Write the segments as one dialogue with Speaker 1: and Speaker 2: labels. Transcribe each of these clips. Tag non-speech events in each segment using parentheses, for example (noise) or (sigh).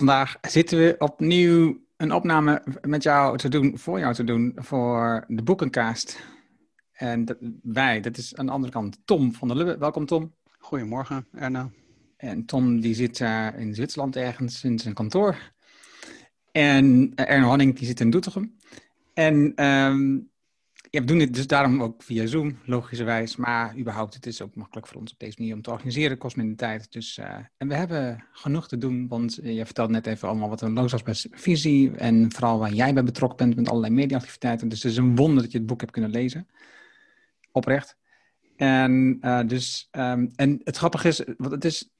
Speaker 1: vandaag zitten we opnieuw een opname met jou te doen, voor jou te doen, voor de Boekenkaast. En dat, wij, dat is aan de andere kant Tom van der Lubbe. Welkom Tom.
Speaker 2: Goedemorgen Erna.
Speaker 1: En Tom die zit uh, in Zwitserland ergens in zijn kantoor. En uh, Erno Hanning die zit in Doetinchem. En um, ja, we doen dit dus daarom ook via Zoom, logischerwijs. Maar überhaupt, het is ook makkelijk voor ons op deze manier om te organiseren. kost minder tijd. Dus, uh, en we hebben genoeg te doen, want uh, je vertelt net even allemaal wat er los visie. En vooral waar jij bij betrokken bent met allerlei mediaactiviteiten. Dus het is een wonder dat je het boek hebt kunnen lezen. Oprecht. En, uh, dus, um, en het grappige is, want het is,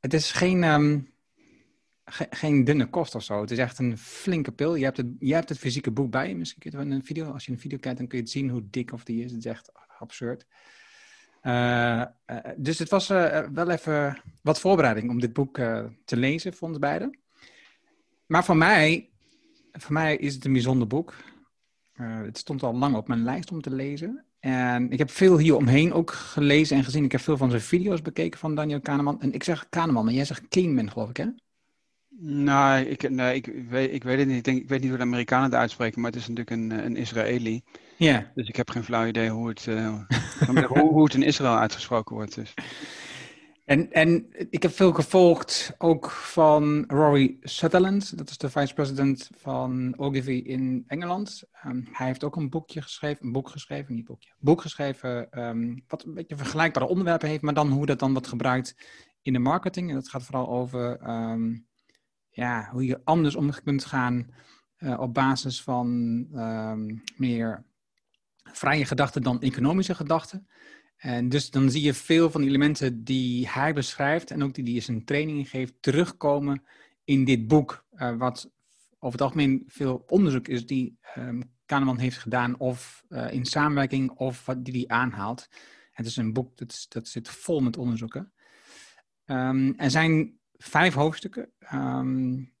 Speaker 1: het is geen... Um, Ge geen dunne kost of zo. Het is echt een flinke pil. Je hebt het, je hebt het fysieke boek bij je. Misschien kun je een video, als je een video kijkt, dan kun je het zien hoe dik of die is. Het is echt absurd. Uh, uh, dus het was uh, wel even wat voorbereiding om dit boek te lezen voor ons beiden. Maar voor mij, voor mij is het een bijzonder boek. het stond al lang op mijn lijst om te lezen. En ik heb veel hier omheen ook gelezen en gezien. Ik heb veel van zijn video's bekeken van Daniel Kahneman. En ik zeg Kahneman, maar jij zegt Kahneman, geloof ik, hè?
Speaker 2: Nou, ik, nee, ik, weet, ik weet het niet. Ik, denk, ik weet niet hoe de Amerikanen het uitspreken, maar het is natuurlijk een, een Israëli.
Speaker 1: Ja. Yeah.
Speaker 2: Dus ik heb geen flauw idee hoe het, uh, hoe, hoe het in Israël uitgesproken wordt. Dus.
Speaker 1: En, en ik heb veel gevolgd ook van Rory Sutherland. Dat is de vice-president van Ogilvy in Engeland. Um, hij heeft ook een boekje geschreven, een boek geschreven, niet boekje, boek geschreven, um, wat een beetje vergelijkbare onderwerpen heeft, maar dan hoe dat dan wordt gebruikt in de marketing. En dat gaat vooral over um, ja, hoe je anders om kunt gaan uh, op basis van um, meer vrije gedachten dan economische gedachten. En dus dan zie je veel van de elementen die hij beschrijft en ook die hij zijn training geeft, terugkomen in dit boek. Uh, wat over het algemeen veel onderzoek is die um, Kahneman heeft gedaan, of uh, in samenwerking, of wat die hij aanhaalt. Het is een boek dat, dat zit vol met onderzoeken. Um, er zijn vijf hoofdstukken. Um,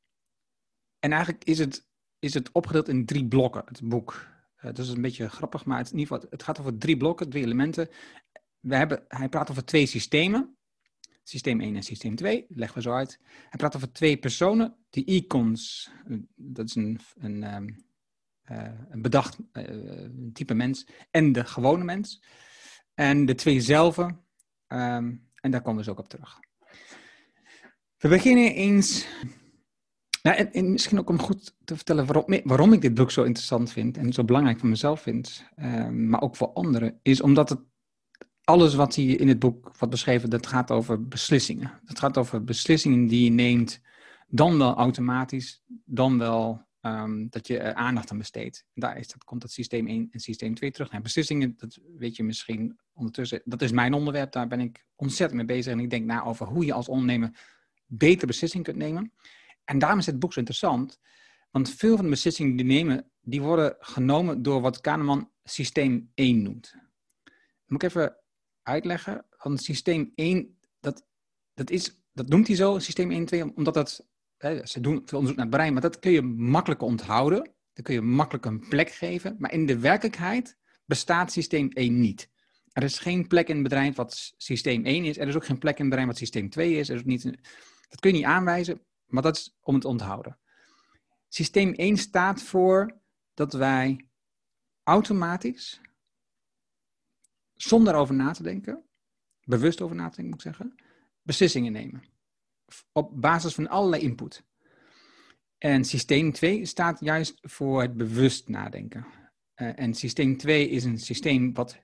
Speaker 1: en eigenlijk is het, is het opgedeeld in drie blokken, het boek. Uh, dat is een beetje grappig, maar het, in ieder geval, het gaat over drie blokken, drie elementen. We hebben, hij praat over twee systemen. Systeem 1 en systeem 2, leggen we zo uit. Hij praat over twee personen, de icons, dat is een, een, um, uh, een bedacht een type mens, en de gewone mens. En de twee zelven, um, en daar komen we zo ook op terug. We beginnen eens. Nou, en, en, misschien ook om goed te vertellen waarom, waarom, ik dit boek zo interessant vind en zo belangrijk voor mezelf vind, uh, maar ook voor anderen, is omdat het alles wat hier in het boek wordt beschreven, dat gaat over beslissingen. Het gaat over beslissingen die je neemt, dan wel automatisch, dan wel um, dat je aandacht aan besteedt. Daar is, dat komt dat systeem 1 en systeem 2 terug. Nou, beslissingen, dat weet je misschien ondertussen, dat is mijn onderwerp, daar ben ik ontzettend mee bezig en ik denk na over hoe je als ondernemer beter beslissingen kunt nemen. En daarom is het boek zo interessant, want veel van de beslissingen die nemen, die worden genomen door wat Kahneman systeem 1 noemt. moet ik even uitleggen, want systeem 1, dat, dat, is, dat noemt hij zo, systeem 1 en 2, omdat dat, hè, ze doen veel onderzoek naar het brein, maar dat kun je makkelijk onthouden, dan kun je makkelijk een plek geven, maar in de werkelijkheid bestaat systeem 1 niet. Er is geen plek in het bedrijf wat systeem 1 is. Er is ook geen plek in het bedrijf wat systeem 2 is. Er is ook niet dat kun je niet aanwijzen, maar dat is om het onthouden. Systeem 1 staat voor dat wij automatisch, zonder over na te denken, bewust over na te denken moet ik zeggen, beslissingen nemen. Op basis van allerlei input. En systeem 2 staat juist voor het bewust nadenken. Uh, en systeem 2 is een systeem wat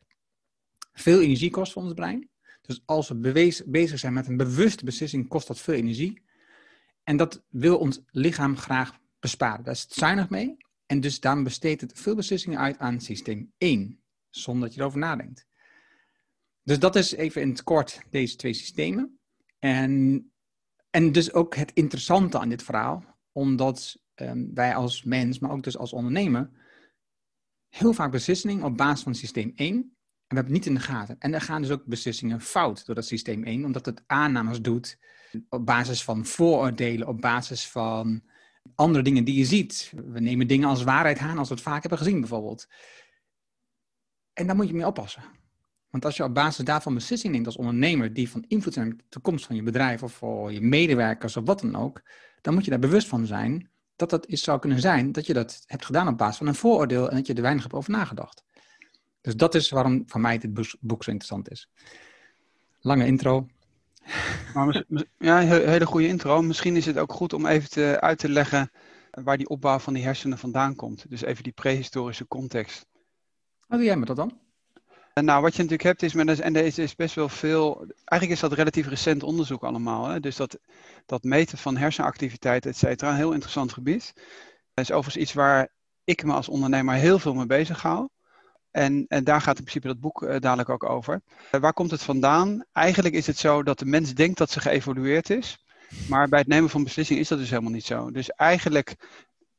Speaker 1: veel energie kost voor ons brein. Dus als we bezig zijn met een bewuste beslissing, kost dat veel energie. En dat wil ons lichaam graag besparen. Daar is het zuinig mee. En dus daarom besteedt het veel beslissingen uit aan systeem 1, zonder dat je erover nadenkt. Dus dat is even in het kort deze twee systemen. En, en dus ook het interessante aan dit verhaal, omdat um, wij als mens, maar ook dus als ondernemer, heel vaak beslissingen op basis van systeem 1 we hebben het niet in de gaten. En er gaan dus ook beslissingen fout door dat systeem 1, omdat het aannames doet op basis van vooroordelen, op basis van andere dingen die je ziet. We nemen dingen als waarheid aan als we het vaak hebben gezien, bijvoorbeeld. En daar moet je mee oppassen. Want als je op basis daarvan beslissingen neemt als ondernemer die van invloed zijn op de toekomst van je bedrijf of voor je medewerkers of wat dan ook, dan moet je daar bewust van zijn dat dat is, zou kunnen zijn dat je dat hebt gedaan op basis van een vooroordeel en dat je er weinig hebt over nagedacht. Dus dat is waarom voor mij dit boek zo interessant is. Lange intro.
Speaker 2: Maar, ja, hele goede intro. Misschien is het ook goed om even te, uit te leggen waar die opbouw van die hersenen vandaan komt. Dus even die prehistorische context.
Speaker 1: Wat doe jij met dat dan?
Speaker 2: Nou, wat je natuurlijk hebt is, met, en er is best wel veel, eigenlijk is dat relatief recent onderzoek allemaal. Hè? Dus dat, dat meten van hersenactiviteit, et cetera, een heel interessant gebied. Dat is overigens iets waar ik me als ondernemer heel veel mee bezig hou. En, en daar gaat in principe dat boek uh, dadelijk ook over. Uh, waar komt het vandaan? Eigenlijk is het zo dat de mens denkt dat ze geëvolueerd is. Maar bij het nemen van beslissingen is dat dus helemaal niet zo. Dus eigenlijk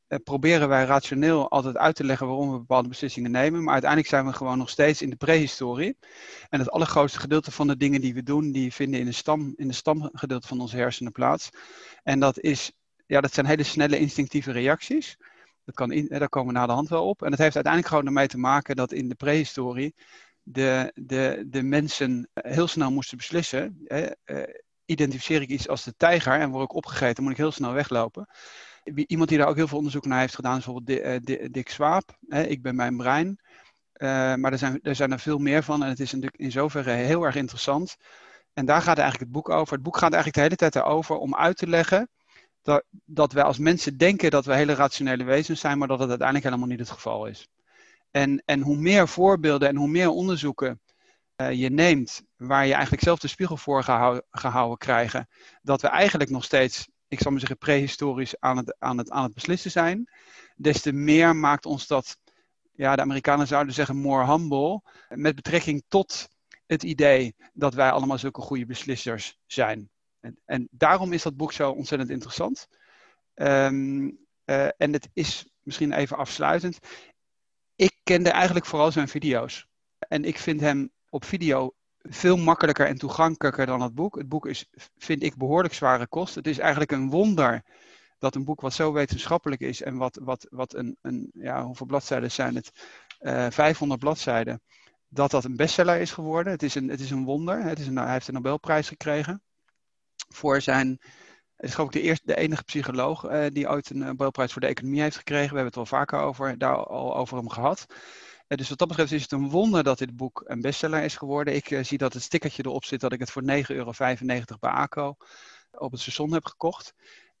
Speaker 2: uh, proberen wij rationeel altijd uit te leggen waarom we bepaalde beslissingen nemen. Maar uiteindelijk zijn we gewoon nog steeds in de prehistorie. En het allergrootste gedeelte van de dingen die we doen, die vinden in de, stam, in de stamgedeelte van onze hersenen plaats. En dat, is, ja, dat zijn hele snelle instinctieve reacties. Dat kan in, daar komen we na de hand wel op. En dat heeft uiteindelijk gewoon ermee te maken dat in de prehistorie de, de, de mensen heel snel moesten beslissen. Hè, uh, identificeer ik iets als de tijger en word ik opgegeten, moet ik heel snel weglopen. Iemand die daar ook heel veel onderzoek naar heeft gedaan is bijvoorbeeld uh, Dick Swaap. Ik ben mijn brein. Maar er zijn, er zijn er veel meer van en het is natuurlijk in zoverre heel erg interessant. En daar gaat eigenlijk het boek over. Het boek gaat eigenlijk de hele tijd erover om uit te leggen dat, dat wij als mensen denken dat we hele rationele wezens zijn, maar dat het uiteindelijk helemaal niet het geval is. En, en hoe meer voorbeelden en hoe meer onderzoeken uh, je neemt, waar je eigenlijk zelf de spiegel voor gehou, gehouden krijgen, dat we eigenlijk nog steeds, ik zal maar zeggen, prehistorisch aan het, aan, het, aan het beslissen zijn, des te meer maakt ons dat, ja, de Amerikanen zouden zeggen more humble, met betrekking tot het idee dat wij allemaal zulke goede beslissers zijn. En, en daarom is dat boek zo ontzettend interessant. Um, uh, en het is misschien even afsluitend. Ik kende eigenlijk vooral zijn video's. En ik vind hem op video veel makkelijker en toegankelijker dan het boek. Het boek is, vind ik, behoorlijk zware kost. Het is eigenlijk een wonder dat een boek wat zo wetenschappelijk is en wat, wat, wat een, een ja, hoeveel bladzijden zijn het? Uh, eh, 500 bladzijden. Dat dat een bestseller is geworden. Het is een, het is een wonder. Het is een, hij heeft de Nobelprijs gekregen voor zijn. Het is geloof ik de, eerste, de enige psycholoog uh, die ooit een Nobelprijs voor de economie heeft gekregen. We hebben het wel vaker over, daar al over hem gehad. Uh, dus wat dat betreft is het een wonder dat dit boek een bestseller is geworden. Ik uh, zie dat het stickertje erop zit dat ik het voor 9,95 euro bij ACO op het station heb gekocht.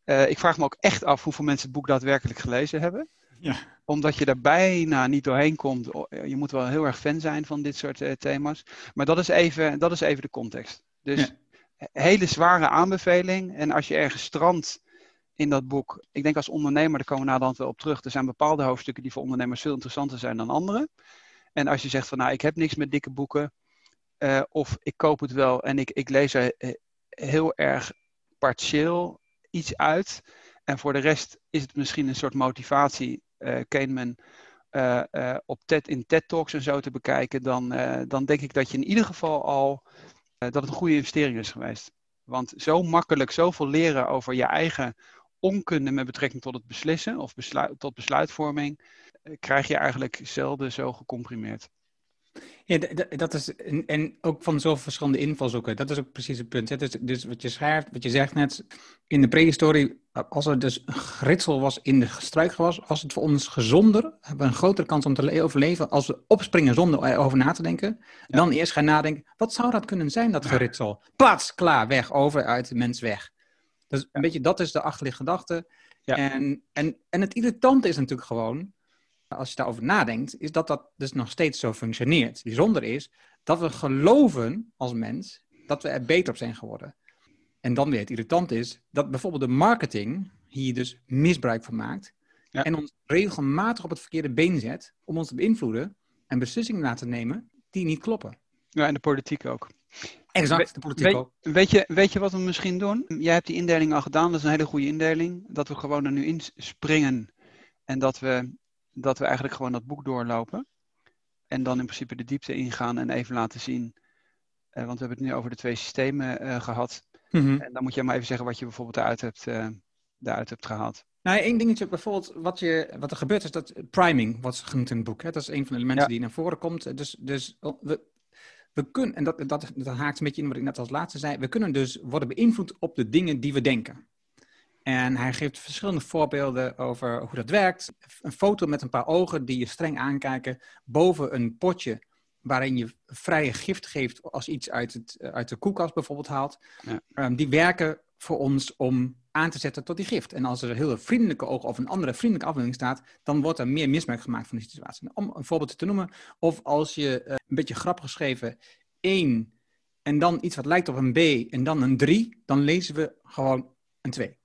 Speaker 2: ik vraag me ook echt af hoeveel mensen het boek daadwerkelijk gelezen hebben. Ja. Omdat je er bijna niet doorheen komt. Je moet wel heel erg fan zijn van dit soort thema's. Maar dat is even, dat is even de context. Dus ja hele zware aanbeveling. En als je ergens strandt in dat boek, ik denk als ondernemer, daar komen we naderhand wel op terug. Er zijn bepaalde hoofdstukken die voor ondernemers veel interessanter zijn dan andere. En als je zegt van nou, ik heb niks met dikke boeken. Uh, of ik koop het wel en ik, ik lees er eh, heel erg partieel iets uit. En voor de rest is het misschien een soort motivatie, uh, Kahneman, op TED, in TED Talks en zo te bekijken. Dan, dan denk ik dat je in ieder geval al eh, dat het een goede investering is geweest. Want zo makkelijk zoveel leren over je eigen onkunde met betrekking tot het beslissen of tot besluitvorming, eh, krijg je eigenlijk zelden zo gecomprimeerd.
Speaker 1: Ja, dat is, en, en ook van zoveel verschillende invalshoeken. Dat is ook precies het punt. Hè? Dus, dus wat je schrijft, wat je zegt net, in de prehistorie, als er dus een gritsel was in de struikgewas, was het voor ons gezonder, hebben we een grotere kans om te overleven als we opspringen zonder erover na te denken, dan eerst gaan nadenken, wat zou dat kunnen zijn, dat geritsel? Pats, klaar, weg, over, uit, de mens weg. Dus een beetje, dat is de achterliggende gedachte. En, en, en het irritante is natuurlijk gewoon, als je daarover nadenkt, is dat dat dus nog steeds zo functioneert. Bijzonder is dat we geloven als mens dat we er beter op zijn geworden. En dan weer het irritant is dat bijvoorbeeld de marketing hier dus misbruik van maakt. En ons regelmatig op het verkeerde been zet om ons te beïnvloeden en beslissingen laten nemen die niet kloppen.
Speaker 2: Ja, en de politiek ook.
Speaker 1: Exact, de politiek
Speaker 2: weet,
Speaker 1: ook.
Speaker 2: Weet je, weet je wat we misschien doen? Jij hebt die indeling al gedaan, dat is een hele goede indeling. Dat we gewoon er nu in springen en dat we dat we eigenlijk gewoon dat boek doorlopen. En dan in principe de diepte ingaan en even laten zien. Uh, want we hebben het nu over de twee systemen uh, gehad. Mm-hmm. En dan moet je maar even zeggen wat je bijvoorbeeld daaruit hebt, uh, daaruit hebt gehaald.
Speaker 1: Nou, één dingetje bijvoorbeeld, wat, je, wat er gebeurt is dat priming wordt genoemd in het boek. Hè? Dat is een van de elementen ja. die naar voren komt. Dus, dus we, we kunnen, en dat, dat, dat haakt een beetje in wat ik net als laatste zei, we kunnen dus worden beïnvloed op de dingen die we denken. En hij geeft verschillende voorbeelden over hoe dat werkt. Een foto met een paar ogen die je streng aankijken boven een potje waarin je vrije gift geeft als iets uit, het, uit de koelkast bijvoorbeeld haalt. Ja. Ehm, die werken voor ons om aan te zetten tot die gift. En als er een hele vriendelijke oog of een andere vriendelijke afbeelding staat, dan wordt er meer misbruik gemaakt van die situatie. Om een voorbeeld te noemen, of als je uh, een beetje grappig geschreven 1 en dan iets wat lijkt op een B en dan een 3, dan lezen we gewoon een 2.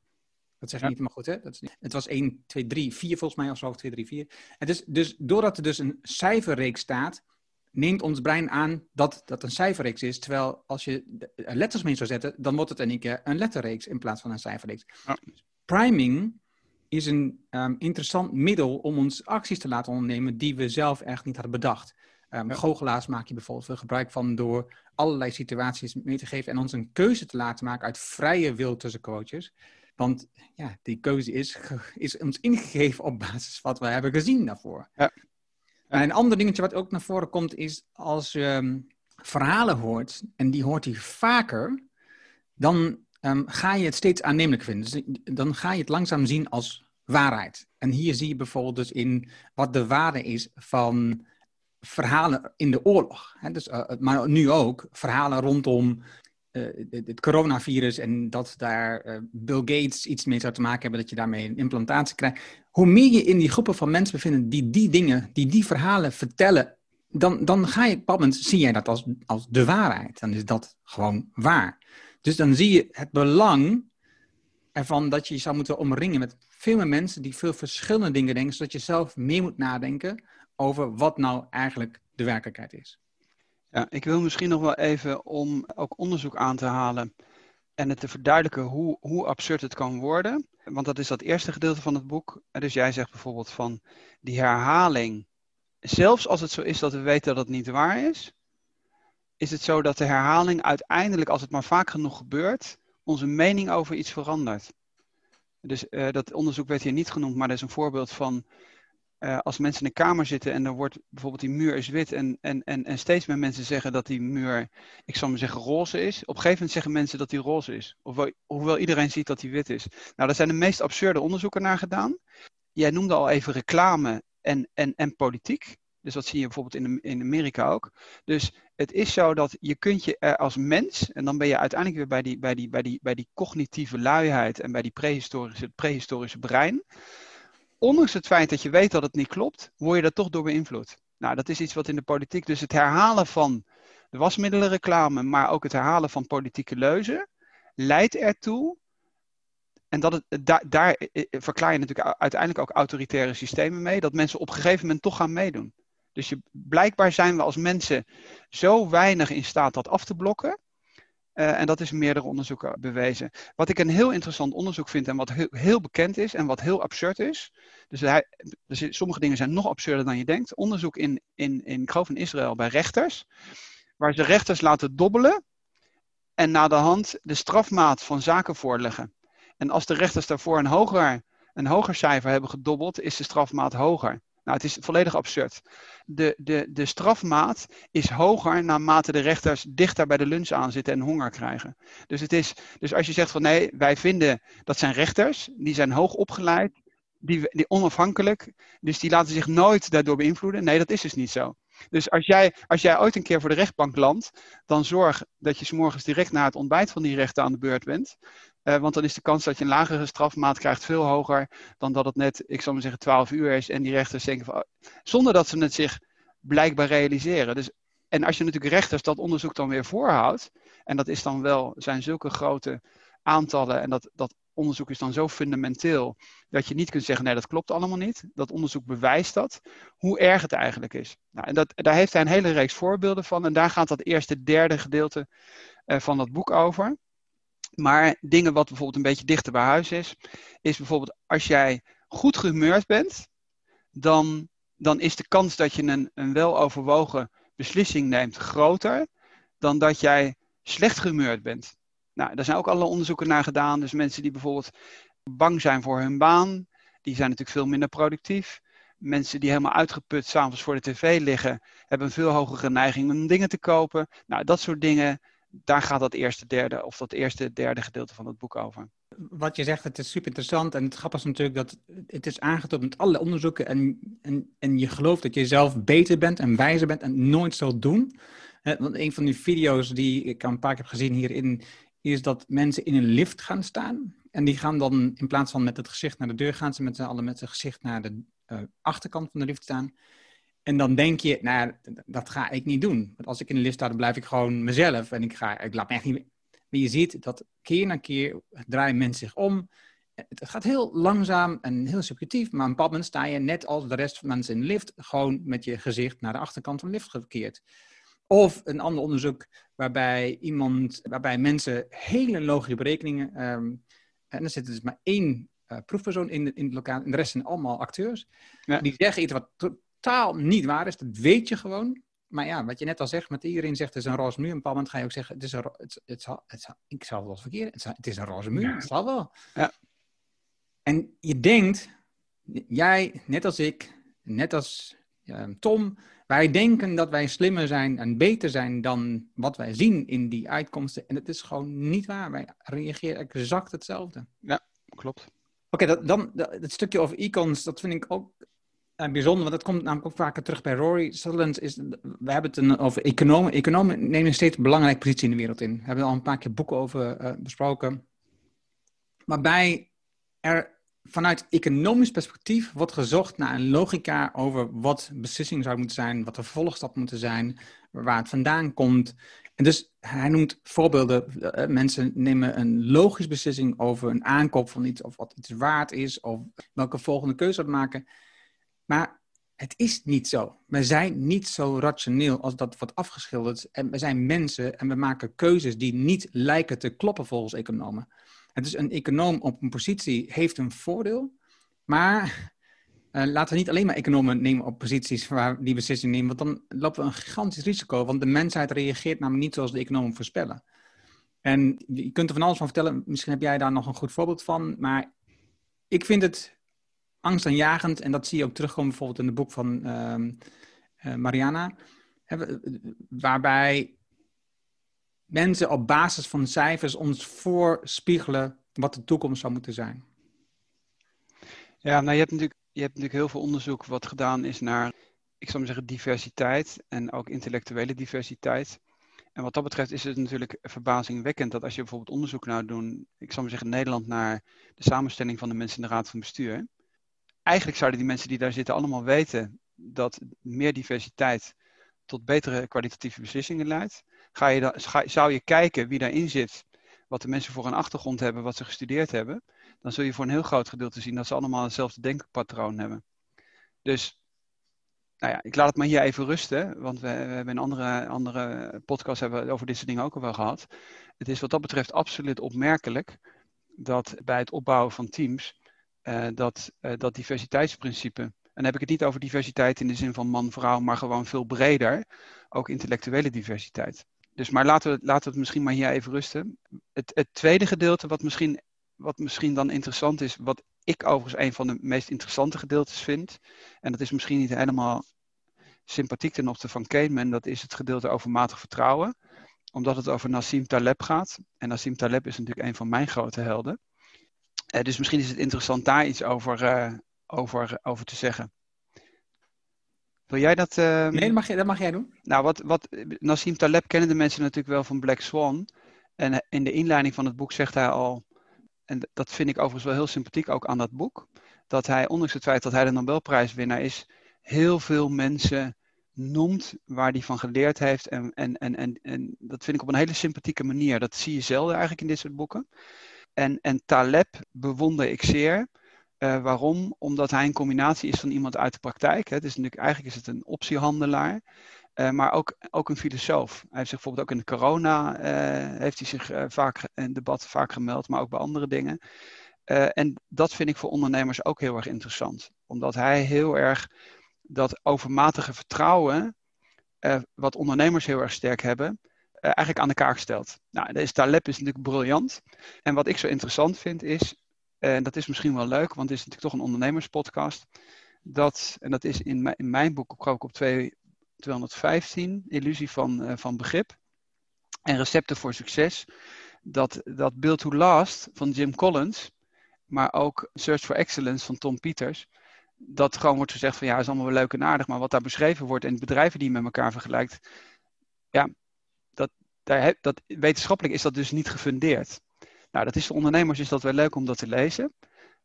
Speaker 1: Dat zeg je niet helemaal goed, hè? Dat is niet. Het was 1, 2, 3, 4 volgens mij, of zo, 2, 3, 4. Het is dus doordat er dus een cijferreeks staat, neemt ons brein aan dat dat een cijferreeks is. Terwijl als je letters mee zou zetten, dan wordt het in één keer een letterreeks in plaats van een cijferreeks. Ja. Priming is een um, interessant middel om ons acties te laten ondernemen die we zelf echt niet hadden bedacht. Um, ja. Goochelaars maak je bijvoorbeeld veel gebruik van door allerlei situaties mee te geven en ons een keuze te laten maken uit vrije wil tussen coaches. Want ja, die keuze is, is ons ingegeven op basis van wat we hebben gezien daarvoor. Ja. En een ander dingetje wat ook naar voren komt is als je um, verhalen hoort, en die hoort hij vaker, dan um, ga je het steeds aannemelijk vinden. Dus dan ga je het langzaam zien als waarheid. En hier zie je bijvoorbeeld dus in wat de waarde is van verhalen in de oorlog. Hè? Dus, uh, maar nu ook verhalen rondom het coronavirus en dat daar uh, Bill Gates iets mee zou te maken hebben, dat je daarmee een implantatie krijgt. Hoe meer je in die groepen van mensen bevindt die die dingen, die die verhalen vertellen, dan, dan ga je op zie jij dat als, als de waarheid. Dan is dat gewoon waar. Dus dan zie je het belang ervan dat je je zou moeten omringen met veel meer mensen die veel verschillende dingen denken, zodat je zelf meer moet nadenken over wat nou eigenlijk de werkelijkheid is.
Speaker 2: Ik wil misschien nog wel even om ook onderzoek aan te halen en het te verduidelijken hoe, hoe absurd het kan worden. Want dat is dat eerste gedeelte van het boek. Dus jij zegt bijvoorbeeld van die herhaling. Zelfs als het zo is dat we weten dat het niet waar is, is het zo dat de herhaling uiteindelijk, als het maar vaak genoeg gebeurt, onze mening over iets verandert. Dus uh, dat onderzoek werd hier niet genoemd, maar dat is een voorbeeld van uh, als mensen in een kamer zitten en er wordt bijvoorbeeld die muur is wit en, en, en, en steeds meer mensen zeggen dat die muur, ik zal maar zeggen, roze is. Op een gegeven moment zeggen mensen dat die roze is. Of, hoewel iedereen ziet dat die wit is. Nou, daar zijn de meest absurde onderzoeken naar gedaan. Jij noemde al even reclame en, en, en politiek. Dus dat zie je bijvoorbeeld in, in Amerika ook. Dus het is zo dat je kunt je als mens, en dan ben je uiteindelijk weer bij die, bij die, bij die, bij die cognitieve luiheid en bij die prehistorische, prehistorische brein ondanks het feit dat je weet dat het niet klopt, word je daar toch door beïnvloed. Nou, dat is iets wat in de politiek, dus het herhalen van de wasmiddelenreclame, maar ook het herhalen van politieke leuzen, leidt ertoe, en dat het, daar, eh, eh, verklaar je natuurlijk uiteindelijk ook autoritaire systemen mee, dat mensen op een gegeven moment toch gaan meedoen. Dus je, blijkbaar zijn we als mensen zo weinig in staat dat af te blokken, uh, en dat is meerdere onderzoeken bewezen. Wat ik een heel interessant onderzoek vind en wat heel, heel bekend is en wat heel absurd is. Dus, hij, dus sommige dingen zijn nog absurder dan je denkt. Onderzoek in, in, in ik geloof in Israël bij rechters. Waar ze rechters laten dobbelen en na de hand de strafmaat van zaken voorleggen. En als de rechters daarvoor een hoger, een hoger cijfer hebben gedobbeld, is de strafmaat hoger. Nou, het is volledig absurd. De, de, de strafmaat is hoger naarmate de rechters dichter bij de lunch aanzitten en honger krijgen. Dus, het is, dus als je zegt van nee, wij vinden dat zijn rechters, die zijn hoog opgeleid, die, die onafhankelijk, dus die laten zich nooit daardoor beïnvloeden. Nee, dat is dus niet zo. Dus als jij, als jij ooit een keer voor de rechtbank landt, dan zorg dat je s morgens direct na het ontbijt van die rechter aan de beurt bent. Uh, want dan is de kans dat je een lagere strafmaat krijgt veel hoger dan dat het net, ik zal maar zeggen, 12 uur is. En die rechters denken van, zonder dat ze het zich blijkbaar realiseren. Dus, en als je natuurlijk rechters dat onderzoek dan weer voorhoudt, en dat is dan wel, zijn zulke grote aantallen en dat, dat onderzoek is dan zo fundamenteel dat je niet kunt zeggen, nee, dat klopt allemaal niet. Dat onderzoek bewijst dat, hoe erg het eigenlijk is. Nou, en dat, daar heeft hij een hele reeks voorbeelden van en daar gaat dat eerste, derde gedeelte uh, van dat boek over. Maar dingen wat bijvoorbeeld een beetje dichter bij huis is, is bijvoorbeeld als jij goed gehumeurd bent, dan, dan is de kans dat je een, een weloverwogen beslissing neemt groter dan dat jij slecht gehumeurd bent. Nou, daar zijn ook alle onderzoeken naar gedaan. Dus mensen die bijvoorbeeld bang zijn voor hun baan, die zijn natuurlijk veel minder productief. Mensen die helemaal uitgeput s'avonds voor de tv liggen, hebben een veel hogere neiging om dingen te kopen. Nou, dat soort dingen daar gaat dat eerste derde of dat eerste derde gedeelte van het boek over.
Speaker 1: wat je zegt, het is super interessant. En het grappige is natuurlijk dat het is aangetoond met alle onderzoeken. En, en, en je gelooft dat je zelf beter bent en wijzer bent en nooit zal doen. Want een van die video's die ik al een paar keer heb gezien hierin, is dat mensen in een lift gaan staan. En die gaan dan, in plaats van met het gezicht naar de deur, gaan ze met z'n allen met het gezicht naar de uh, achterkant van de lift staan. En dan denk je, nou, dat ga ik niet doen. Want als ik in de lift sta, dan blijf ik gewoon mezelf. En ik, ga, ik laat me echt niet... Maar je ziet dat keer na keer draaien mensen zich om. Het gaat heel langzaam en heel subjectief. Maar op een bepaald moment sta je net als de rest van mensen in de lift... gewoon met je gezicht naar de achterkant van de lift gekeerd. Of een ander onderzoek waarbij iemand, waarbij mensen hele logische berekeningen. Um, en er zit dus maar één uh, proefpersoon in, de, in het lokaal, en de rest zijn allemaal acteurs. Ja. Die zeggen iets wat totaal niet waar is, dat weet je gewoon. Maar ja, wat je net al zegt, met iedereen zegt het is een roze muur. Op een bepaald moment ga je ook zeggen, het is een, het, het, het, het, ik zal het wel verkeerd, het, het is een roze muur, het zal wel. Ja. En je denkt, jij, net als ik, net als uh, Tom, wij denken dat wij slimmer zijn en beter zijn dan wat wij zien in die uitkomsten. En het is gewoon niet waar. Wij reageren exact hetzelfde.
Speaker 2: Ja, klopt.
Speaker 1: Oké, dan het stukje over icons, dat vind ik ook uh, bijzonder, want dat komt namelijk ook vaker terug bij Rory Sutherland. Is, we hebben het een, over economen. Economen nemen steeds een belangrijke positie in de wereld in. We hebben er al een paar keer boeken over uh, besproken. Waarbij er vanuit economisch perspectief wordt gezocht naar een logica over wat beslissing zou moeten zijn, wat de vervolgstap moeten zijn, waar het vandaan komt. En dus hij noemt voorbeelden. Eh, mensen nemen een logische beslissing over een aankoop van iets, of wat iets waard is, of welke volgende keuze te maken. Maar het is niet zo. We zijn niet zo rationeel als dat wordt afgeschilderd. En we zijn mensen en we maken keuzes die niet lijken te kloppen volgens economen. Het is een econoom op een positie heeft een voordeel, maar uh, laten we niet alleen maar economen nemen op posities waar die beslissingen nemen, want dan lopen we een gigantisch risico, want de mensheid reageert namelijk niet zoals de economen voorspellen. En je kunt er van alles van vertellen, misschien heb jij daar nog een goed voorbeeld van, maar ik vind het angstaanjagend, en dat zie je ook terugkomen bijvoorbeeld in het boek van uh, Mariana, waarbij mensen op basis van cijfers ons voorspiegelen wat de toekomst zou moeten zijn.
Speaker 2: Ja, nou je hebt natuurlijk, je hebt natuurlijk heel veel onderzoek wat gedaan is naar, ik zou maar zeggen, diversiteit en ook intellectuele diversiteit. En wat dat betreft is het natuurlijk verbazingwekkend dat als je bijvoorbeeld onderzoek nou doen, ik zou maar zeggen Nederland naar de samenstelling van de mensen in de raad van bestuur. Eigenlijk zouden die mensen die daar zitten allemaal weten dat meer diversiteit tot betere kwalitatieve beslissingen leidt. Ga je dan, zou je kijken wie daarin zit, wat de mensen voor een achtergrond hebben, wat ze gestudeerd hebben, dan zul je voor een heel groot gedeelte zien dat ze allemaal hetzelfde denkpatroon hebben. Dus, nou ja, ik laat het maar hier even rusten, want we, we hebben in andere, andere podcasts hebben over dit soort dingen ook al wel gehad. Het is wat dat betreft absoluut opmerkelijk dat bij het opbouwen van teams dat, uh, dat diversiteitsprincipe en dan heb ik het niet over diversiteit in de zin van man-vrouw, maar gewoon veel breder. Ook intellectuele diversiteit. Dus maar laten we, laten we het misschien maar hier even rusten. Het, het tweede gedeelte, wat misschien, wat misschien dan interessant is, wat ik overigens een van de meest interessante gedeeltes vind. En dat is misschien niet helemaal sympathiek ten opzichte van Kahneman. Dat is het gedeelte over matig vertrouwen. Omdat het over Nassim Taleb gaat. En Nassim Taleb is natuurlijk een van mijn grote helden. Uh, dus misschien is het interessant daar iets over, uh, over, over te zeggen. Wil jij dat? Uh...
Speaker 1: Nee, dat mag, dat mag jij doen.
Speaker 2: Nou, wat, wat Nassim Taleb kennen de mensen natuurlijk wel van Black Swan. En eh, in de inleiding van het boek zegt hij al, en dat vind ik overigens wel heel sympathiek ook aan dat boek, dat hij, ondanks het feit dat hij de Nobelprijswinnaar is, heel veel mensen noemt waar hij van geleerd heeft. En, en, en, en, en dat vind ik op een hele sympathieke manier. Dat zie je zelden eigenlijk in dit soort boeken. En, en Taleb bewonder ik zeer. Uh, waarom? Omdat hij een combinatie is van iemand uit de praktijk. Hè. Dus natuurlijk, eigenlijk is het een optiehandelaar. Uh, maar ook, ook een filosoof. Hij heeft zich bijvoorbeeld ook in de corona uh, heeft hij zich vaak in debat vaak gemeld, maar ook bij andere dingen. en dat vind ik voor ondernemers ook heel erg interessant. Omdat hij heel erg dat overmatige vertrouwen, wat ondernemers heel erg sterk hebben, eigenlijk aan de kaak stelt. Nou, deze Taleb is natuurlijk briljant. En wat ik zo interessant vind is, en dat is misschien wel leuk, want het is natuurlijk toch een ondernemerspodcast. Dat, en dat is in, mijn, boek ook op 2, 215, Illusie van, uh, van Begrip. En Recepten voor Succes. dat, dat Build to Last van Jim Collins, maar ook Search for Excellence van Tom Peters, dat gewoon wordt gezegd van ja, is allemaal wel leuk en aardig, maar wat daar beschreven wordt en bedrijven die je met elkaar vergelijkt, ja, daar, dat, wetenschappelijk is dat dus niet gefundeerd. Nou, dat is voor ondernemers is dat wel leuk om dat te lezen,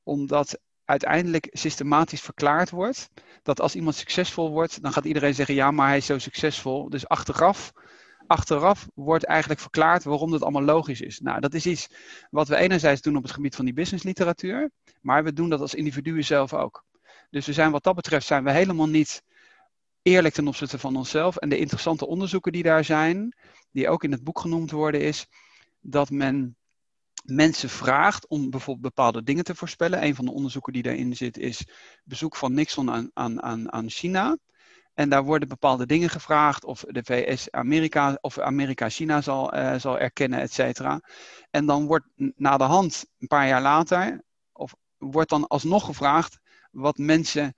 Speaker 2: omdat uiteindelijk systematisch verklaard wordt dat als iemand succesvol wordt, dan gaat iedereen zeggen ja, maar hij is zo succesvol. Dus achteraf, achteraf wordt eigenlijk verklaard waarom dat allemaal logisch is. Nou, dat is iets wat we enerzijds doen op het gebied van die businessliteratuur, maar we doen dat als individuen zelf ook. Dus we zijn wat dat betreft zijn we helemaal niet eerlijk ten opzichte van onszelf. En de interessante onderzoeken die daar zijn, die ook in het boek genoemd worden, is dat men mensen vraagt om bijvoorbeeld bepaalde dingen te voorspellen. Een van de onderzoeken die daarin zit is bezoek van Nixon aan, aan, aan, aan China. En daar worden bepaalde dingen gevraagd of de VS Amerika of Amerika China zal, uh, zal erkennen, et cetera. En dan wordt na de hand, een paar jaar later, of wordt dan alsnog gevraagd wat mensen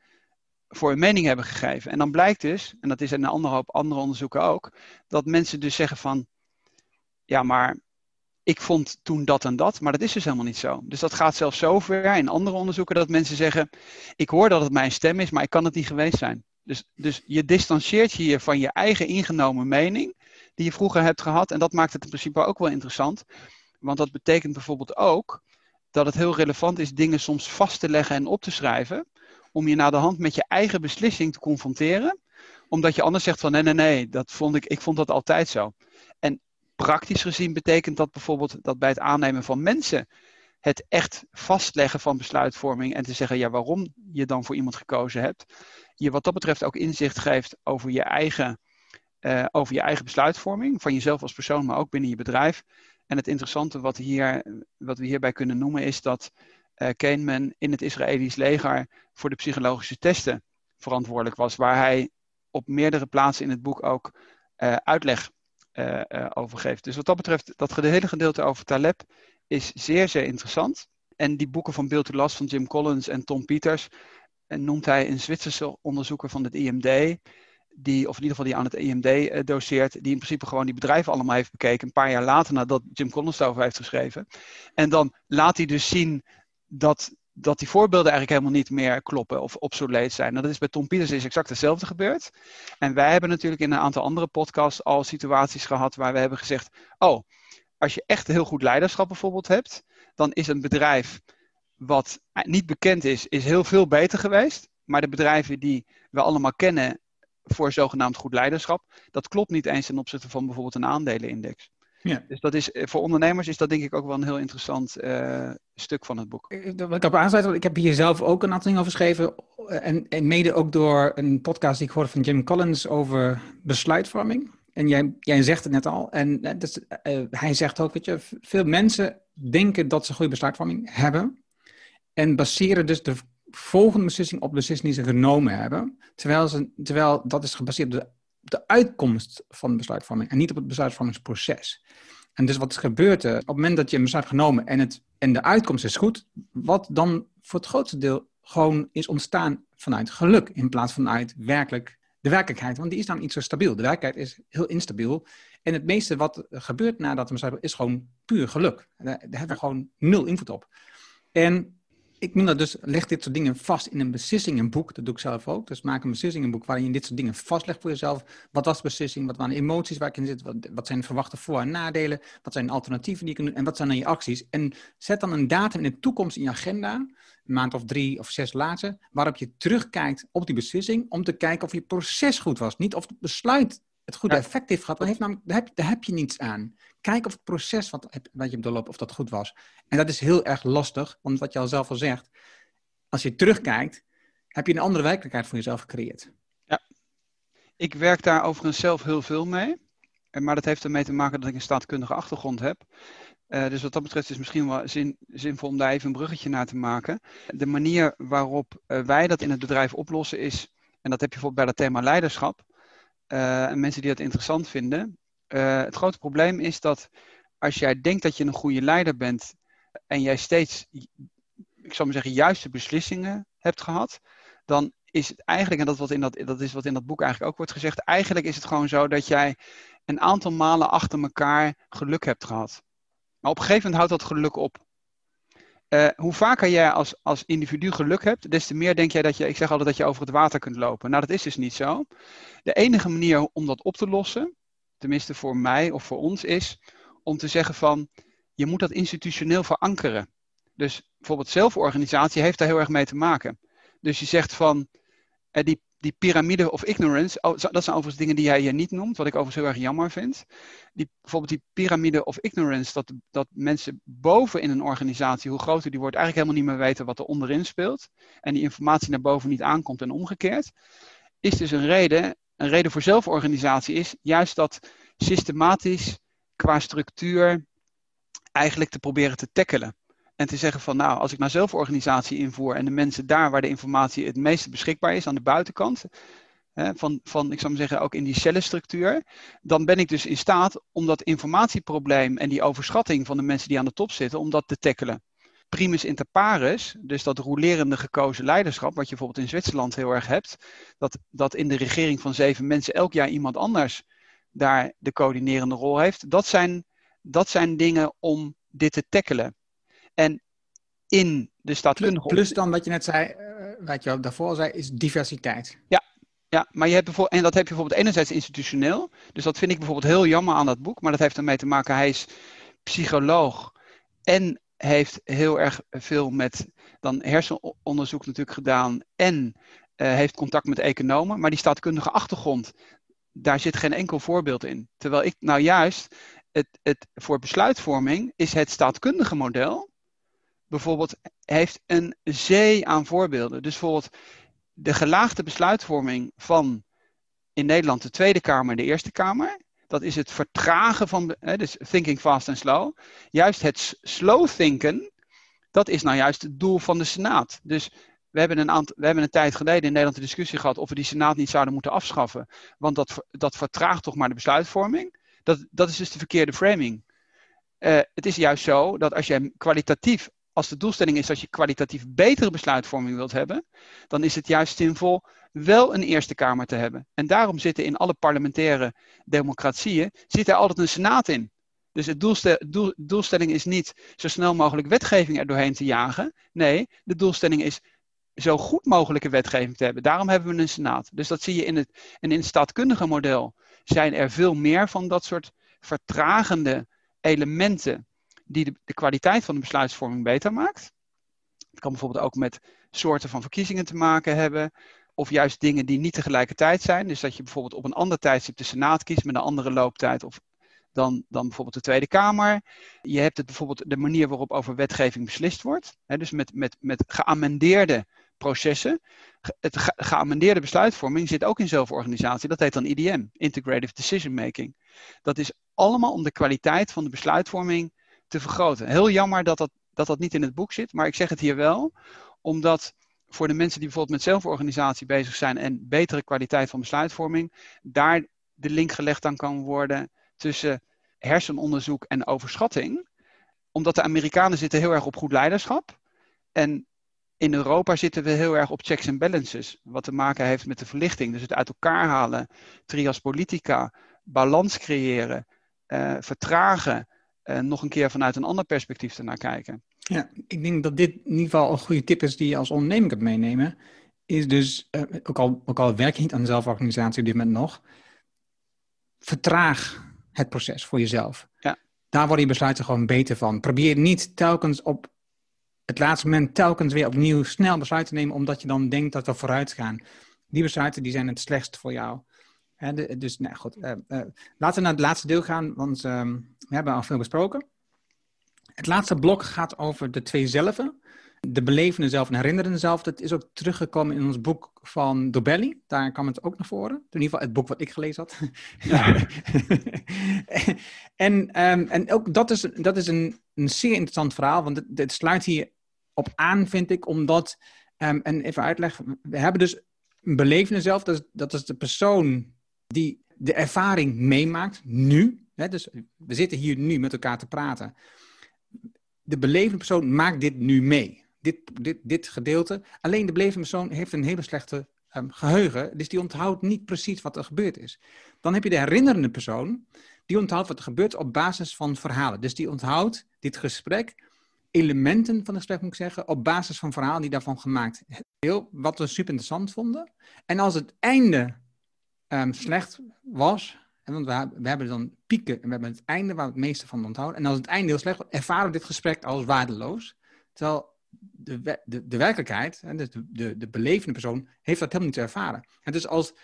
Speaker 2: voor een mening hebben gegeven. En dan blijkt dus, en dat is in een andere hoop andere onderzoeken ook, dat mensen dus zeggen van, ja maar ik vond toen dat en dat, maar dat is dus helemaal niet zo. Dus dat gaat zelfs zo ver in andere onderzoeken dat mensen zeggen: Ik hoor dat het mijn stem is, maar ik kan het niet geweest zijn. Dus, dus je distancieert je hier van je eigen ingenomen mening, die je vroeger hebt gehad. En dat maakt het in principe ook wel interessant. Want dat betekent bijvoorbeeld ook dat het heel relevant is dingen soms vast te leggen en op te schrijven. Om je na de hand met je eigen beslissing te confronteren. Omdat je anders zegt van nee, nee, nee, dat vond ik, ik vond dat altijd zo. En praktisch gezien betekent dat bijvoorbeeld dat bij het aannemen van mensen het echt vastleggen van besluitvorming en te zeggen ja, waarom je dan voor iemand gekozen hebt, je wat dat betreft ook inzicht geeft over je eigen, uh, over je eigen besluitvorming, van jezelf als persoon, maar ook binnen je bedrijf. En het interessante wat, hier, wat we hierbij kunnen noemen is dat uh, Kahneman in het Israëlisch leger voor de psychologische testen verantwoordelijk was, waar hij op meerdere plaatsen in het boek ook uh, uitleg uh, over geeft. Dus wat dat betreft, dat hele gedeelte over Taleb is zeer, zeer interessant. En die boeken van Bill to Last van Jim Collins en Tom Peters noemt hij een Zwitserse onderzoeker van het IMD. Die, of in ieder geval die aan het IMD doseert, die in principe gewoon die bedrijven allemaal heeft bekeken. Een paar jaar later nadat Jim Collins daarover heeft geschreven. En dan laat hij dus zien dat dat die voorbeelden eigenlijk helemaal niet meer kloppen of obsoleet zijn. Dat is bij Tom Peters is exact hetzelfde gebeurd. En wij hebben natuurlijk in een aantal andere podcasts al situaties gehad waar we hebben gezegd: Oh, als je echt heel goed leiderschap bijvoorbeeld hebt, dan is een bedrijf wat niet bekend is, is heel veel beter geweest. Maar de bedrijven die we allemaal kennen voor zogenaamd goed leiderschap, dat klopt niet eens ten opzichte van bijvoorbeeld een aandelenindex. Ja. Dus dat is, eh, voor ondernemers is dat denk ik ook wel een heel interessant uh, stuk van het boek.
Speaker 1: Eh, wat ik op aansluit, ik heb hier zelf ook een aantal dingen over geschreven. En, en, mede ook door een podcast die ik hoorde van Jim Collins over besluitvorming. En jij, jij zegt het net al. En dus, uh, hij zegt ook, weet je, veel mensen denken dat ze goede besluitvorming hebben. En baseren dus de volgende beslissing op de beslissing die ze genomen hebben. Terwijl, ze, terwijl dat is gebaseerd op de de uitkomst van besluitvorming en niet op het besluitvormingsproces. En dus wat gebeurt er op het moment dat je een besluit genomen en, het, en de uitkomst is goed, wat dan voor het grootste deel gewoon is ontstaan vanuit geluk in plaats van uit werkelijk de werkelijkheid, want die is dan niet zo stabiel. De werkelijkheid is heel instabiel. En het meeste wat gebeurt nadat een besluit is gewoon puur geluk. Daar, daar hebben we gewoon nul invloed op. En ik noem dat dus, leg dit soort dingen vast in een beslissingenboek. Dat doe ik zelf ook. Dus maak een beslissingenboek waarin je dit soort dingen vastlegt voor jezelf. Wat was de beslissing? Wat waren de emoties waar ik in zit? Wat, zijn de verwachte voor- en nadelen? Wat zijn de alternatieven die je kunt doen? En wat zijn dan je acties? En zet dan een datum in de toekomst in je agenda, een maand of drie of zes later, waarop je terugkijkt op die beslissing om te kijken of je proces goed was. Niet of het besluit het goede effect heeft gehad. Want heeft namelijk, daar, heb, daar heb je niets aan. Kijk of het proces wat, wat je hebt doorlopen, of dat goed was. En dat is heel erg lastig, want wat je al zelf al zegt, als je terugkijkt, heb je een andere werkelijkheid voor jezelf gecreëerd.
Speaker 2: Ja, ik werk daar overigens zelf heel veel mee. Maar dat heeft ermee te maken dat ik een staatkundige achtergrond heb. Uh, dus wat dat betreft is het misschien wel zin, zinvol om daar even een bruggetje naar te maken. De manier waarop uh, wij dat in het bedrijf oplossen is, en dat heb je bijvoorbeeld bij dat thema leiderschap, en mensen die dat interessant vinden, uh, het grote probleem is dat als jij denkt dat je een goede leider bent en jij steeds, ik zou maar zeggen, juiste beslissingen hebt gehad, dan is het eigenlijk, en dat, wat in dat, dat is wat in dat boek eigenlijk ook wordt gezegd, eigenlijk is het gewoon zo dat jij een aantal malen achter elkaar geluk hebt gehad. Maar op een gegeven moment houdt dat geluk op. Uh, hoe vaker jij als, als individu geluk hebt, des te meer denk jij dat je, ik zeg altijd dat je over het water kunt lopen. Nou, dat is dus niet zo. De enige manier om dat op te lossen, tenminste voor mij of voor ons, is om te zeggen van, je moet dat institutioneel verankeren. Dus bijvoorbeeld zelforganisatie heeft daar heel erg mee te maken. Dus je zegt van, eh, die, die piramide of ignorance, oh, dat zijn overigens dingen die jij hier niet noemt, wat ik overigens heel erg jammer vind. Die, bijvoorbeeld die piramide of ignorance, dat, dat mensen boven in een organisatie, hoe groter die wordt, eigenlijk helemaal niet meer weten wat er onderin speelt. En die informatie naar boven niet aankomt en omgekeerd. Is dus een reden, een reden voor zelforganisatie is juist dat systematisch qua structuur eigenlijk te proberen te tackelen. En te zeggen van nou, als ik nou zelforganisatie invoer en de mensen daar waar de informatie het meeste beschikbaar is aan de buitenkant, hè, van, van ik zou maar zeggen ook in die cellenstructuur, dan ben ik dus in staat om dat informatieprobleem en die overschatting van de mensen die aan de top zitten, om dat te tackelen. Primus inter pares, dus dat rolerende gekozen leiderschap, wat je bijvoorbeeld in Zwitserland heel erg hebt, dat, dat in de regering van zeven mensen elk jaar iemand anders daar de coördinerende rol heeft, dat zijn, dat zijn dingen om dit te tackelen. En in de staatkundige...
Speaker 1: Plus dan wat je net zei, uh, wat je daarvoor zei, is diversiteit.
Speaker 2: Ja, ja, maar je hebt bijvoorbeeld, en dat heb je bijvoorbeeld enerzijds institutioneel. Dus dat vind ik bijvoorbeeld heel jammer aan dat boek. Maar dat heeft ermee te maken, hij is psycholoog. En heeft heel erg veel met dan hersenonderzoek natuurlijk gedaan. En uh, heeft contact met economen. Maar die staatkundige achtergrond, daar zit geen enkel voorbeeld in. Terwijl ik nou juist, het, het, voor besluitvorming is het staatkundige model bijvoorbeeld heeft een zee aan voorbeelden. Dus bijvoorbeeld de gelaagde besluitvorming van in Nederland de Tweede Kamer en de Eerste Kamer. Dat is het vertragen van, hè, dus thinking fast and slow. Juist het slow thinken, dat is nou juist het doel van de Senaat. Dus we hebben een, we hebben een tijd geleden in Nederland de discussie gehad of we die Senaat niet zouden moeten afschaffen. Want dat, dat vertraagt toch maar de besluitvorming. Dat, dat is dus de verkeerde framing. Uh, het is juist zo dat als je kwalitatief als de doelstelling is dat je kwalitatief betere besluitvorming wilt hebben, dan is het juist zinvol wel een Eerste Kamer te hebben. En daarom zitten in alle parlementaire democratieën zit er altijd een senaat in. Dus de doelstel, doel, doelstelling is niet zo snel mogelijk wetgeving er doorheen te jagen. Nee, de doelstelling is zo goed mogelijke wetgeving te hebben. Daarom hebben we een senaat. Dus dat zie je in het, en in het staatkundige model zijn er veel meer van dat soort vertragende elementen die de, de kwaliteit van de besluitvorming beter maakt. Het kan bijvoorbeeld ook met soorten van verkiezingen te maken hebben. Of juist dingen die niet tegelijkertijd zijn. Dus dat je bijvoorbeeld op een ander tijdstip de Senaat kiest met een andere looptijd of dan, dan bijvoorbeeld de Tweede Kamer. Je hebt het bijvoorbeeld de manier waarop over wetgeving beslist wordt. Dus met, met, met geamendeerde processen. Het ge geamendeerde besluitvorming zit ook in zelforganisatie. Dat heet dan IDM, Integrative Decision Making. Dat is allemaal om de kwaliteit van de besluitvorming te vergroten. Heel jammer dat dat, dat dat niet in het boek zit, maar ik zeg het hier wel, omdat voor de mensen die bijvoorbeeld met zelforganisatie bezig zijn en betere kwaliteit van besluitvorming, daar de link gelegd aan kan worden tussen hersenonderzoek en overschatting. Omdat de Amerikanen zitten heel erg op goed leiderschap. En in Europa zitten we heel erg op checks en balances. Wat te maken heeft met de verlichting. Dus het uit elkaar halen, trias politica, balans creëren, uh, vertragen, uh, nog een keer vanuit een ander perspectief ernaar kijken.
Speaker 1: Ja, ik denk dat dit in ieder geval een goede tip is die je als ondernemer kunt meenemen. Is dus, uh, ook, al, ook al werk je niet aan de zelforganisatie op dit moment nog, vertraag het proces voor jezelf.
Speaker 2: Ja.
Speaker 1: Daar worden je besluiten gewoon beter van. Probeer niet telkens op het laatste moment telkens weer opnieuw snel besluiten te nemen, omdat je dan denkt dat we vooruit gaan. Die besluiten die zijn het slechtst voor jou. dus nou goed, uh, uh, laten we naar het laatste deel gaan, want uh, we hebben al veel besproken. Het laatste blok gaat over de twee zelven. De belevende zelf en herinnerende zelf. Dat is ook teruggekomen in ons boek van Dobelli. Daar kwam het ook naar voren. In ieder geval het boek wat ik gelezen had. Ja. (laughs) en, um, en ook dat is, dat is een, een zeer interessant verhaal. Want het, het sluit hier op aan, vind ik. Omdat, um, en even uitleggen. We hebben dus een belevende zelf. Dat is, dat is de persoon die de ervaring meemaakt, nu. Dus we zitten hier nu met elkaar te praten. De belevende persoon maakt dit nu mee. Dit, dit, dit gedeelte. Alleen de belevende persoon heeft een hele slechte um, geheugen. Dus die onthoudt niet precies wat er gebeurd is. Dan heb je de herinnerende persoon. die onthoudt wat er gebeurt op basis van verhalen. Dus die onthoudt dit gesprek, elementen van het gesprek moet ik zeggen, op basis van verhalen die daarvan gemaakt heel, wat we super interessant vonden. En als het einde um, slecht was, want we, hebben dan pieken en we hebben het einde waar we het meeste van onthouden. En als het einde heel slecht was, ervaren we dit gesprek als waardeloos. Terwijl de, de, de werkelijkheid, dus de, de, de belevende persoon, heeft dat helemaal niet ervaren. En dus als 90%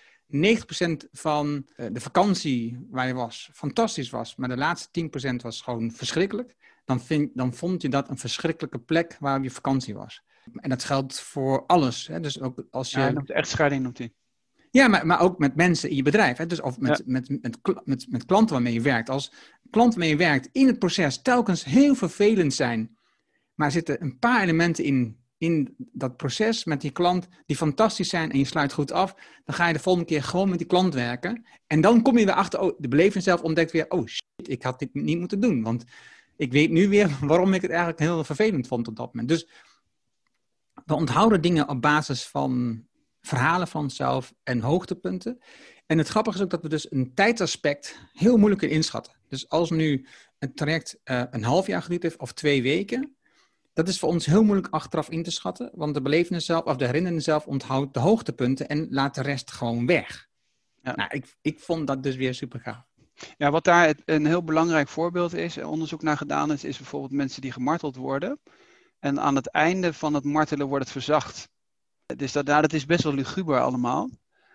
Speaker 1: van eh, de vakantie waar je was fantastisch was, maar de laatste 10% was gewoon verschrikkelijk, dan, vind, dan vond je dat een verschrikkelijke plek waar je vakantie was. En dat geldt voor alles. Hè? Dus ook als je... Ja,
Speaker 2: noemt echtscheiding noemt hij.
Speaker 1: Ja, maar, maar ook met mensen in je bedrijf. Hè? Dus of met, met, met, met, met klanten waarmee je werkt. Als klanten waarmee je werkt in het proces telkens heel vervelend zijn, maar er zitten een paar elementen in, in dat proces met die klant die fantastisch zijn en je sluit goed af, dan ga je de volgende keer gewoon met die klant werken. En dan kom je weer achter, oh, de beleving zelf ontdekt weer, oh shit, ik had dit niet moeten doen. Want ik weet nu weer (laughs) waarom ik het eigenlijk heel vervelend vond op dat moment. Dus we onthouden dingen op basis van verhalen van onszelf en hoogtepunten. En het grappige is ook dat we dus een tijdsaspect heel moeilijk kunnen inschatten. Dus als nu een traject uh, een half jaar geduurd heeft of twee weken, dat is voor ons heel moeilijk achteraf in te schatten, want de belevende zelf of de herinnerende zelf onthoudt de hoogtepunten en laat de rest gewoon weg. Ja. Nou, ik, ik vond dat dus weer super gaaf.
Speaker 2: Ja, wat daar een heel belangrijk voorbeeld is, onderzoek naar gedaan is, is bijvoorbeeld mensen die gemarteld worden. En aan het einde van het martelen wordt het verzacht. Dus dat, nou, dat is best wel luguber allemaal.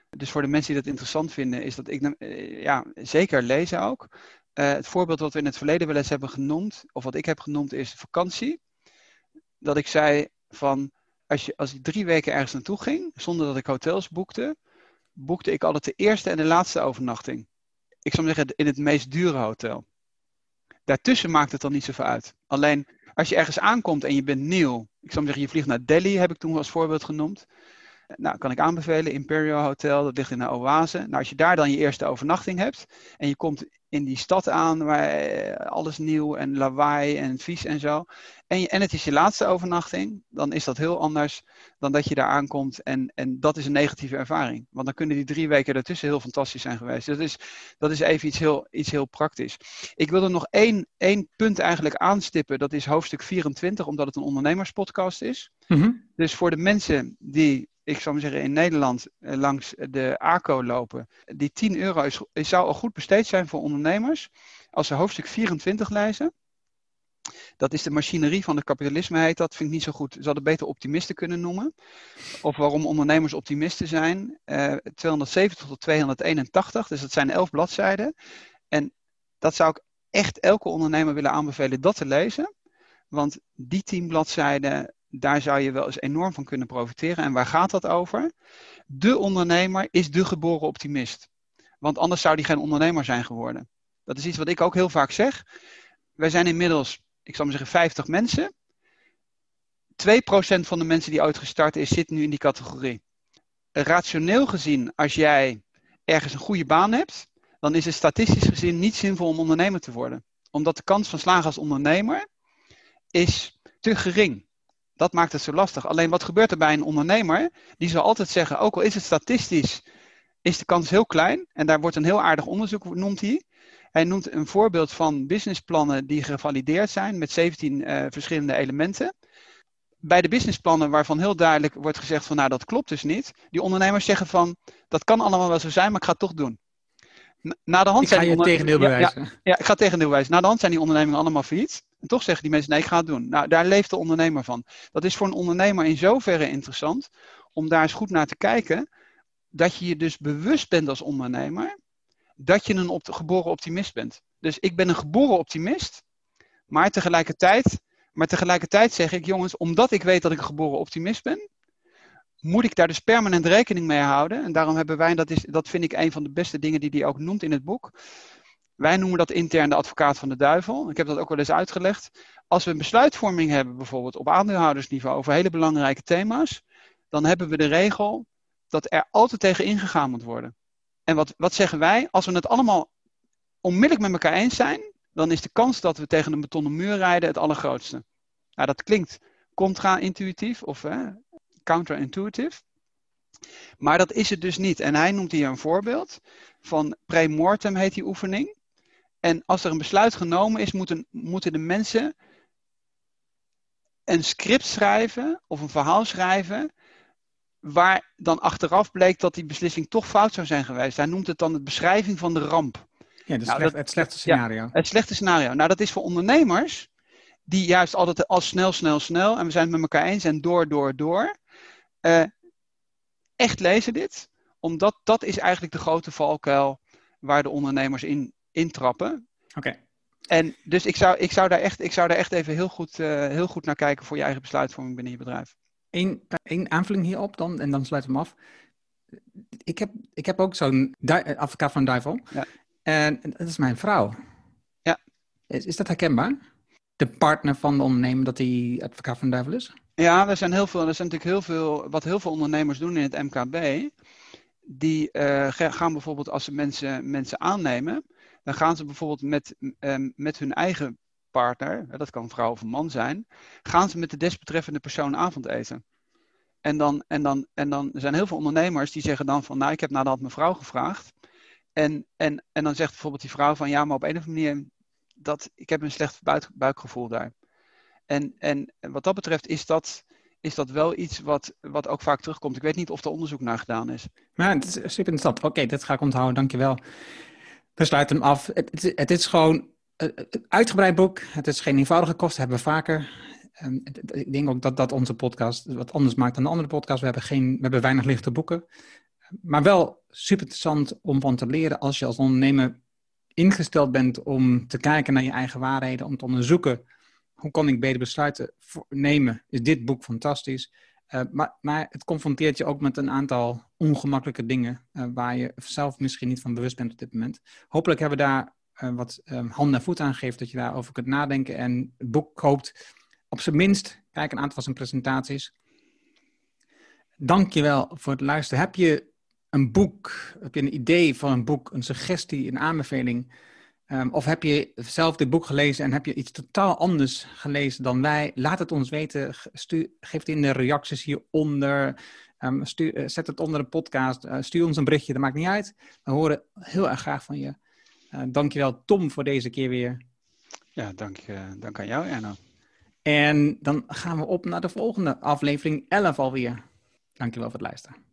Speaker 2: Dus voor de mensen die dat interessant vinden, is dat ik eh, ja, zeker lezen ook. Uh, het voorbeeld wat we in het verleden wel eens hebben genoemd, of wat ik heb genoemd, is vakantie. Dat ik zei van, als, je, als ik drie weken ergens naartoe ging, zonder dat ik hotels boekte, boekte ik altijd de eerste en de laatste overnachting. Ik zou zeggen, in het meest dure hotel. Daartussen maakt het dan niet zoveel uit. Alleen als je ergens aankomt en je bent nieuw, ik zou zeggen, je vliegt naar Delhi, heb ik toen als voorbeeld genoemd. Nou, kan ik aanbevelen, Imperial Hotel, dat ligt in de Oase. Nou, als je daar dan je eerste overnachting hebt en je komt in die stad aan waar eh, alles nieuw en lawaai en vies en zo. En, en het is je laatste overnachting, dan is dat heel anders dan dat je daar aankomt. En, en dat is een negatieve ervaring. Want dan kunnen die drie weken daartussen heel fantastisch zijn geweest. Dat is, dat is even iets heel, iets heel praktisch. Ik wil er nog één, één punt eigenlijk aanstippen. Dat is hoofdstuk 24, omdat het een ondernemerspodcast is. Mhm. Dus voor de mensen die ik zou maar zeggen, in Nederland eh, langs de ACO lopen, die 10 euro is, zou al goed besteed zijn voor ondernemers als ze hoofdstuk 24 lezen. Dat is de machinerie van het kapitalisme, heet dat. Vind ik niet zo goed. Ze hadden beter optimisten kunnen noemen. Of waarom ondernemers optimisten zijn. Uh, 270 tot 281, dus dat zijn 11 bladzijden. En dat zou ik echt elke ondernemer willen aanbevelen dat te lezen. Want die 10 bladzijden daar zou je wel eens enorm van kunnen profiteren. En waar gaat dat over? De ondernemer is de geboren optimist. Want anders zou die geen ondernemer zijn geworden. Dat is iets wat ik ook heel vaak zeg. Wij zijn inmiddels, ik zal maar zeggen, 50 mensen. 2% van de mensen die ooit gestart is, zit nu in die categorie. Rationeel gezien, als jij ergens een goede baan hebt, dan is het statistisch gezien niet zinvol om ondernemer te worden. Omdat de kans van slagen als ondernemer is te gering. Dat maakt het zo lastig. Alleen wat gebeurt er bij een ondernemer? Die zal altijd zeggen, ook al is het statistisch, is de kans heel klein. En daar wordt een heel aardig onderzoek, noemt hij. Hij noemt een voorbeeld van businessplannen die gevalideerd zijn met 17 uh, eh, verschillende elementen. Bij de businessplannen waarvan heel duidelijk wordt gezegd van nou dat klopt dus niet. Die ondernemers zeggen van dat kan allemaal wel zo zijn, maar ik ga het toch doen.
Speaker 1: Na de hand ik ga je tegendeel bewijzen.
Speaker 2: Ja, ja, ik ga tegendeel bewijzen. Na de hand zijn die ondernemingen allemaal failliet. En toch zeggen die mensen, nee, ik ga het doen. Nou, daar leeft de ondernemer van. Dat is voor een ondernemer in zoverre interessant om daar eens goed naar te kijken. Dat je je dus bewust bent als ondernemer dat je een geboren optimist bent. Dus ik ben een geboren optimist, maar tegelijkertijd, maar tegelijkertijd zeg ik, jongens, omdat ik weet dat ik een geboren optimist ben, moet ik daar dus permanent rekening mee houden. En daarom hebben wij, dat, is, dat vind ik een van de beste dingen die hij ook noemt in het boek. Wij noemen dat intern de advocaat van de duivel. Ik heb dat ook wel eens uitgelegd. Als we een besluitvorming hebben, bijvoorbeeld op aandeelhoudersniveau, over hele belangrijke thema's, dan hebben we de regel dat er altijd tegen ingegaan moet worden. En wat, wat zeggen wij? Als we het allemaal onmiddellijk met elkaar eens zijn, dan is de kans dat we tegen een betonnen muur rijden het allergrootste. Nou, dat klinkt contra-intuïtief of counterintuitive. Maar dat is het dus niet. En hij noemt hier een voorbeeld van pre-mortem heet die oefening. En als er een besluit genomen is, moeten, moeten de mensen een script schrijven of een verhaal schrijven. Waar dan achteraf bleek dat die beslissing toch fout zou zijn geweest. Hij noemt het dan de beschrijving van de ramp.
Speaker 1: Ja, dus
Speaker 2: Nou,
Speaker 1: slecht-
Speaker 2: dat-
Speaker 1: het slechte scenario.
Speaker 2: Ja, het slechte scenario. Nou, dat is voor ondernemers die juist altijd al snel, snel, snel, en we zijn het met elkaar eens en door, door, door, eh, echt lezen dit. Omdat dat is eigenlijk de grote valkuil waar de ondernemers in intrappen.
Speaker 1: Oké.
Speaker 2: En dus ik zou, ik zou, daar, echt, ik zou daar echt even heel goed, eh, heel goed naar kijken voor je eigen besluitvorming binnen je bedrijf.
Speaker 1: Eén, één aanvulling hierop dan, en dan sluiten we hem af. Ik heb, ik heb ook zo'n eh, advocaat van duivel.
Speaker 2: Ja.
Speaker 1: En dat is mijn vrouw.
Speaker 2: Ja.
Speaker 1: Is, is dat herkenbaar? De partner van de ondernemer, dat hij advocaat van duivel is?
Speaker 2: Ja, er zijn heel veel, er zijn natuurlijk heel veel, wat heel veel ondernemers doen in het MKB. Die eh, ga- gaan bijvoorbeeld als ze mensen, mensen aannemen, dan gaan ze bijvoorbeeld met, ehm, met hun eigen partner, dat kan vrouw of man zijn, gaan ze met de desbetreffende persoon avondeten. En dan, en, dan, en dan zijn heel veel ondernemers die zeggen dan van, nou ik heb nadat mijn vrouw gevraagd. En, en, en dan zegt bijvoorbeeld die vrouw van, ja maar op een of andere manier, dat, ik heb een slecht buik, buikgevoel daar. En, en wat dat betreft is dat, is dat wel iets wat, wat ook vaak terugkomt. Ik weet niet of er onderzoek naar gedaan is.
Speaker 1: Maar het is super interessant. Oké, dat ga ik onthouden, dankjewel. We sluiten hem af. Het, is gewoon eh, een uitgebreid boek. Het is geen eenvoudige kost, hebben we vaker. Het- ik denk ook dat dat onze podcast wat anders maakt dan de andere podcast. We hebben, geen, we hebben weinig lichte boeken. Maar wel super interessant om van te leren als je als ondernemer ingesteld bent om te kijken naar je eigen waarheden, om te onderzoeken hoe kan ik beter besluiten nemen, is dit boek fantastisch. Uh, maar, het confronteert je ook met een aantal ongemakkelijke dingen uh, waar je zelf misschien niet van bewust bent op dit moment. Hopelijk hebben we daar uh, wat um, hand en voet aan gegeven dat je daarover kunt nadenken en het boek koopt. Op zijn minst, kijk een aantal van zijn presentaties. Dankjewel voor het luisteren. Heb je een boek, heb je een idee van een boek, een suggestie, een aanbeveling? Um, of heb je zelf dit boek gelezen en heb je iets totaal anders gelezen dan wij? Laat het ons weten. Stuur, geef het in de reacties hieronder. Um, stuur, uh, zet het onder de podcast. Uh, stuur ons een berichtje, dat maakt niet uit. We horen heel erg graag van je. Uh, dankjewel Tom voor deze keer weer.
Speaker 2: Ja, dank, dank aan jou Erno.
Speaker 1: En dan gaan we op naar de volgende aflevering 11 alweer. Dankjewel voor het luisteren.